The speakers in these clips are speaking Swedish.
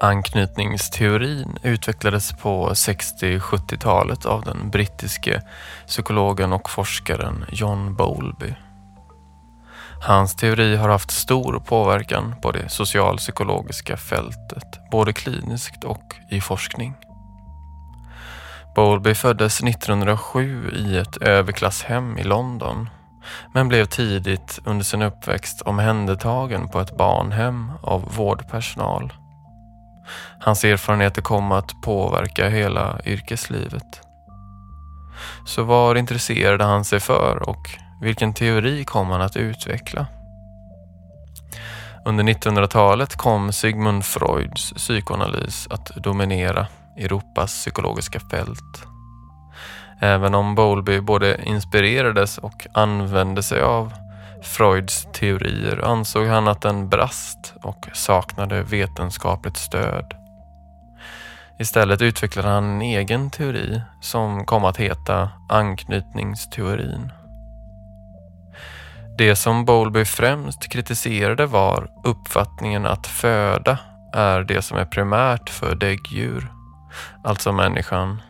Anknytningsteorin utvecklades på 60-70-talet av den brittiske psykologen och forskaren John Bowlby. Hans teori har haft stor påverkan på det socialpsykologiska fältet, både kliniskt och i forskning. Bowlby föddes 1907 i ett överklasshem i London men blev tidigt under sin uppväxt omhändertagen på ett barnhem av vårdpersonal. Hans erfarenheter kom att påverka hela yrkeslivet. Så vad intresserade han sig för och vilken teori kom han att utveckla? Under 1900-talet kom Sigmund Freuds psykoanalys att dominera Europas psykologiska fält. Även om Bowlby både inspirerades och använde sig av Freuds teorier ansåg han att den brast och saknade vetenskapligt stöd. Istället utvecklade han en egen teori som kom att heta anknytningsteorin. Det som Bowlby främst kritiserade var uppfattningen att föda är det som är primärt för däggdjur, alltså människan,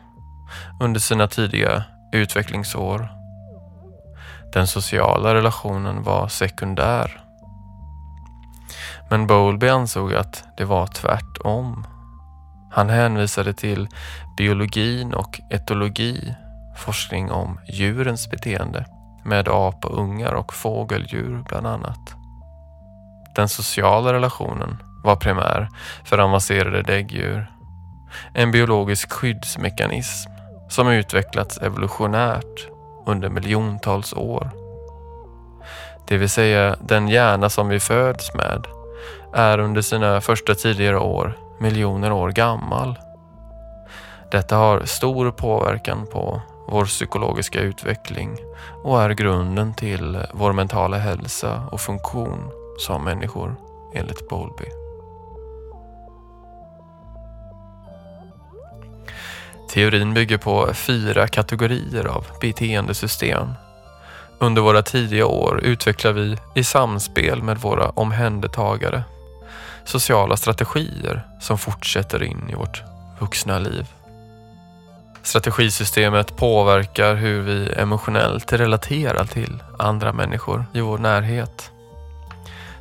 under sina tidiga utvecklingsår. Den sociala relationen var sekundär. Men Bowlby ansåg att det var tvärtom. Han hänvisade till biologin och etologi, forskning om djurens beteende med apungar och fågeldjur bland annat. Den sociala relationen var primär för avancerade däggdjur. En biologisk skyddsmekanism som utvecklats evolutionärt under miljontals år. Det vill säga den hjärna som vi föds med är under sina första tidigare år miljoner år gammal. Detta har stor påverkan på vår psykologiska utveckling och är grunden till vår mentala hälsa och funktion som människor enligt Bowlby. Teorin bygger på fyra kategorier av beteendesystem. Under våra tidiga år utvecklar vi i samspel med våra omhändertagare sociala strategier som fortsätter in i vårt vuxna liv. Strategisystemet påverkar hur vi emotionellt relaterar till andra människor i vår närhet.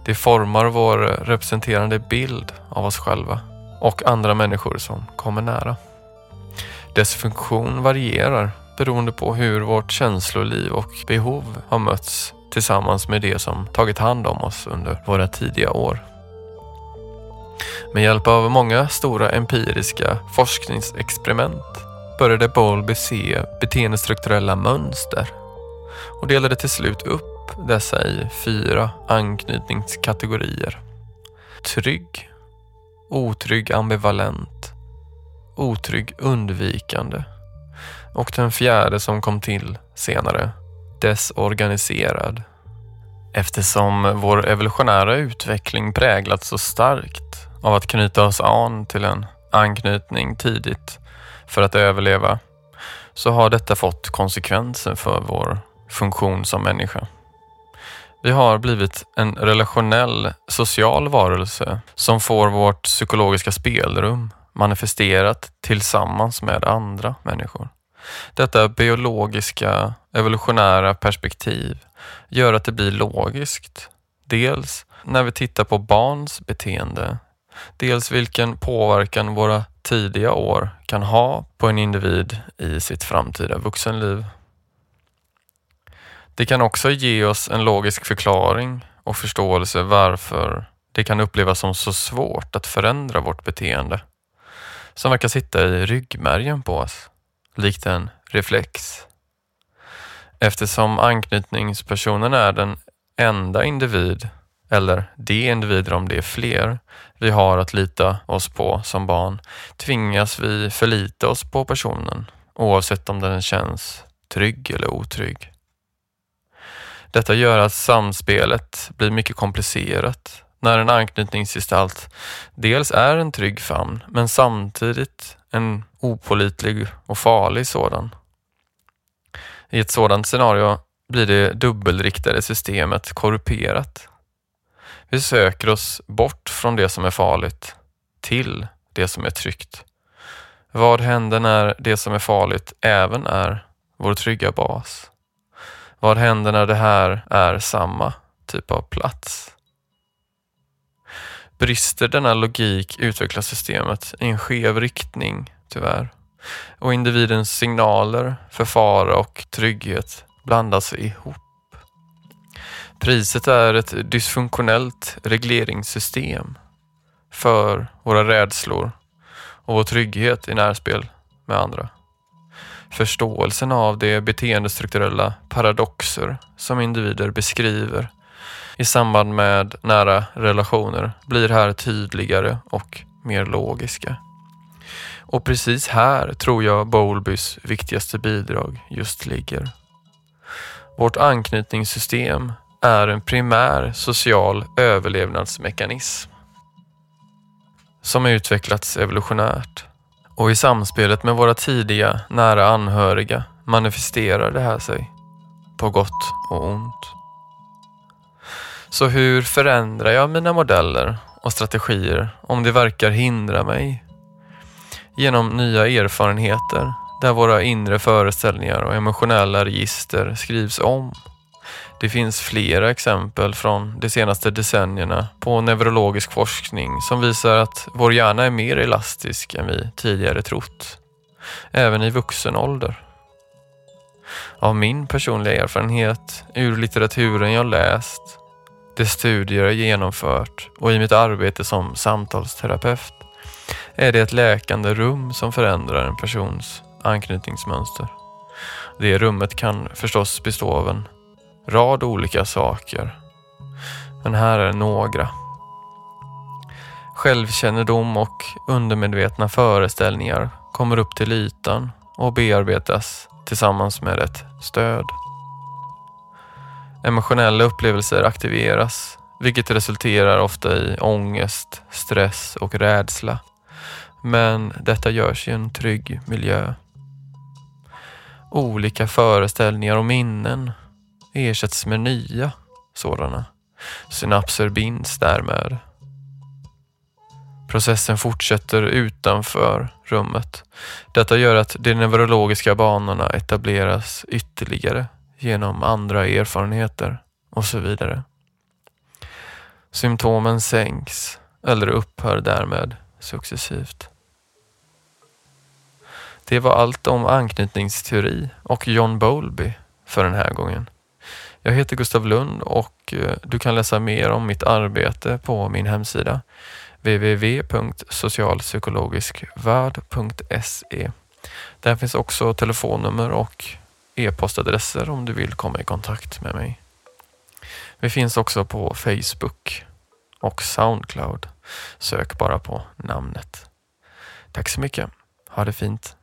Det formar vår representerande bild av oss själva och andra människor som kommer nära. Dess funktion varierar beroende på hur vårt känsloliv och behov har mötts tillsammans med det som tagit hand om oss under våra tidiga år. Med hjälp av många stora empiriska forskningsexperiment började Bowlby se beteendestrukturella mönster och delade till slut upp dessa i fyra anknytningskategorier. Trygg, otrygg ambivalent, otrygg undvikande och den fjärde som kom till senare, desorganiserad. Eftersom vår evolutionära utveckling präglats så starkt av att knyta oss an till en anknytning tidigt för att överleva så har detta fått konsekvenser för vår funktion som människa. Vi har blivit en relationell social varelse som får vårt psykologiska spelrum manifesterat tillsammans med andra människor. Detta biologiska evolutionära perspektiv gör att det blir logiskt. Dels när vi tittar på barns beteende, dels vilken påverkan våra tidiga år kan ha på en individ i sitt framtida vuxenliv. Det kan också ge oss en logisk förklaring och förståelse varför det kan upplevas som så svårt att förändra vårt beteende som verkar sitta i ryggmärgen på oss, likt en reflex. Eftersom anknytningspersonen är den enda individ, eller de individer om det är fler, vi har att lita oss på som barn tvingas vi förlita oss på personen oavsett om den känns trygg eller otrygg. Detta gör att samspelet blir mycket komplicerat när en anknytningsgestalt dels är en trygg famn men samtidigt en opolitlig och farlig sådan. I ett sådant scenario blir det dubbelriktade systemet korrumperat. Vi söker oss bort från det som är farligt till det som är tryggt? Vad händer när det som är farligt även är vår trygga bas? Vad händer när det här är samma typ av plats? Brister denna logik utvecklas systemet i en skev riktning, tyvärr. Och individens signaler för fara och trygghet blandas ihop. Priset är ett dysfunktionellt regleringssystem för våra rädslor och vår trygghet i närspel med andra. Förståelsen av de beteendestrukturella paradoxer som individer beskriver i samband med nära relationer blir här tydligare och mer logiska. Och precis här tror jag Bowlbys viktigaste bidrag just ligger. Vårt anknytningssystem är en primär social överlevnadsmekanism som utvecklats evolutionärt och i samspelet med våra tidiga nära anhöriga manifesterar det här sig på gott och ont. Så hur förändrar jag mina modeller och strategier om det verkar hindra mig? Genom nya erfarenheter där våra inre föreställningar och emotionella register skrivs om. Det finns flera exempel från de senaste decennierna på neurologisk forskning som visar att vår hjärna är mer elastisk än vi tidigare trott. Även i vuxen ålder. Av min personliga erfarenhet, ur litteraturen jag läst, de studier jag genomfört och i mitt arbete som samtalsterapeut är det ett läkande rum som förändrar en persons anknytningsmönster. Det rummet kan förstås bestå av en rad olika saker. Men här är några. Självkännedom och undermedvetna föreställningar kommer upp till ytan och bearbetas tillsammans med ett stöd. Emotionella upplevelser aktiveras vilket resulterar ofta i ångest, stress och rädsla. Men detta görs i en trygg miljö. Olika föreställningar och minnen ersätts med nya sådana. Synapser binds därmed. Processen fortsätter utanför rummet. Detta gör att de neurologiska banorna etableras ytterligare genom andra erfarenheter och så vidare. Symptomen sänks eller upphör därmed successivt. Det var allt om anknytningsteori och John Bowlby för den här gången. Jag heter Gustav Lund och eh, du kan läsa mer om mitt arbete på min hemsida www.socialpsykologiskvärld.se. Där finns också telefonnummer och e-postadresser om du vill komma i kontakt med mig. Vi finns också på Facebook och Soundcloud. Sök bara på namnet. Tack så mycket. Ha det fint.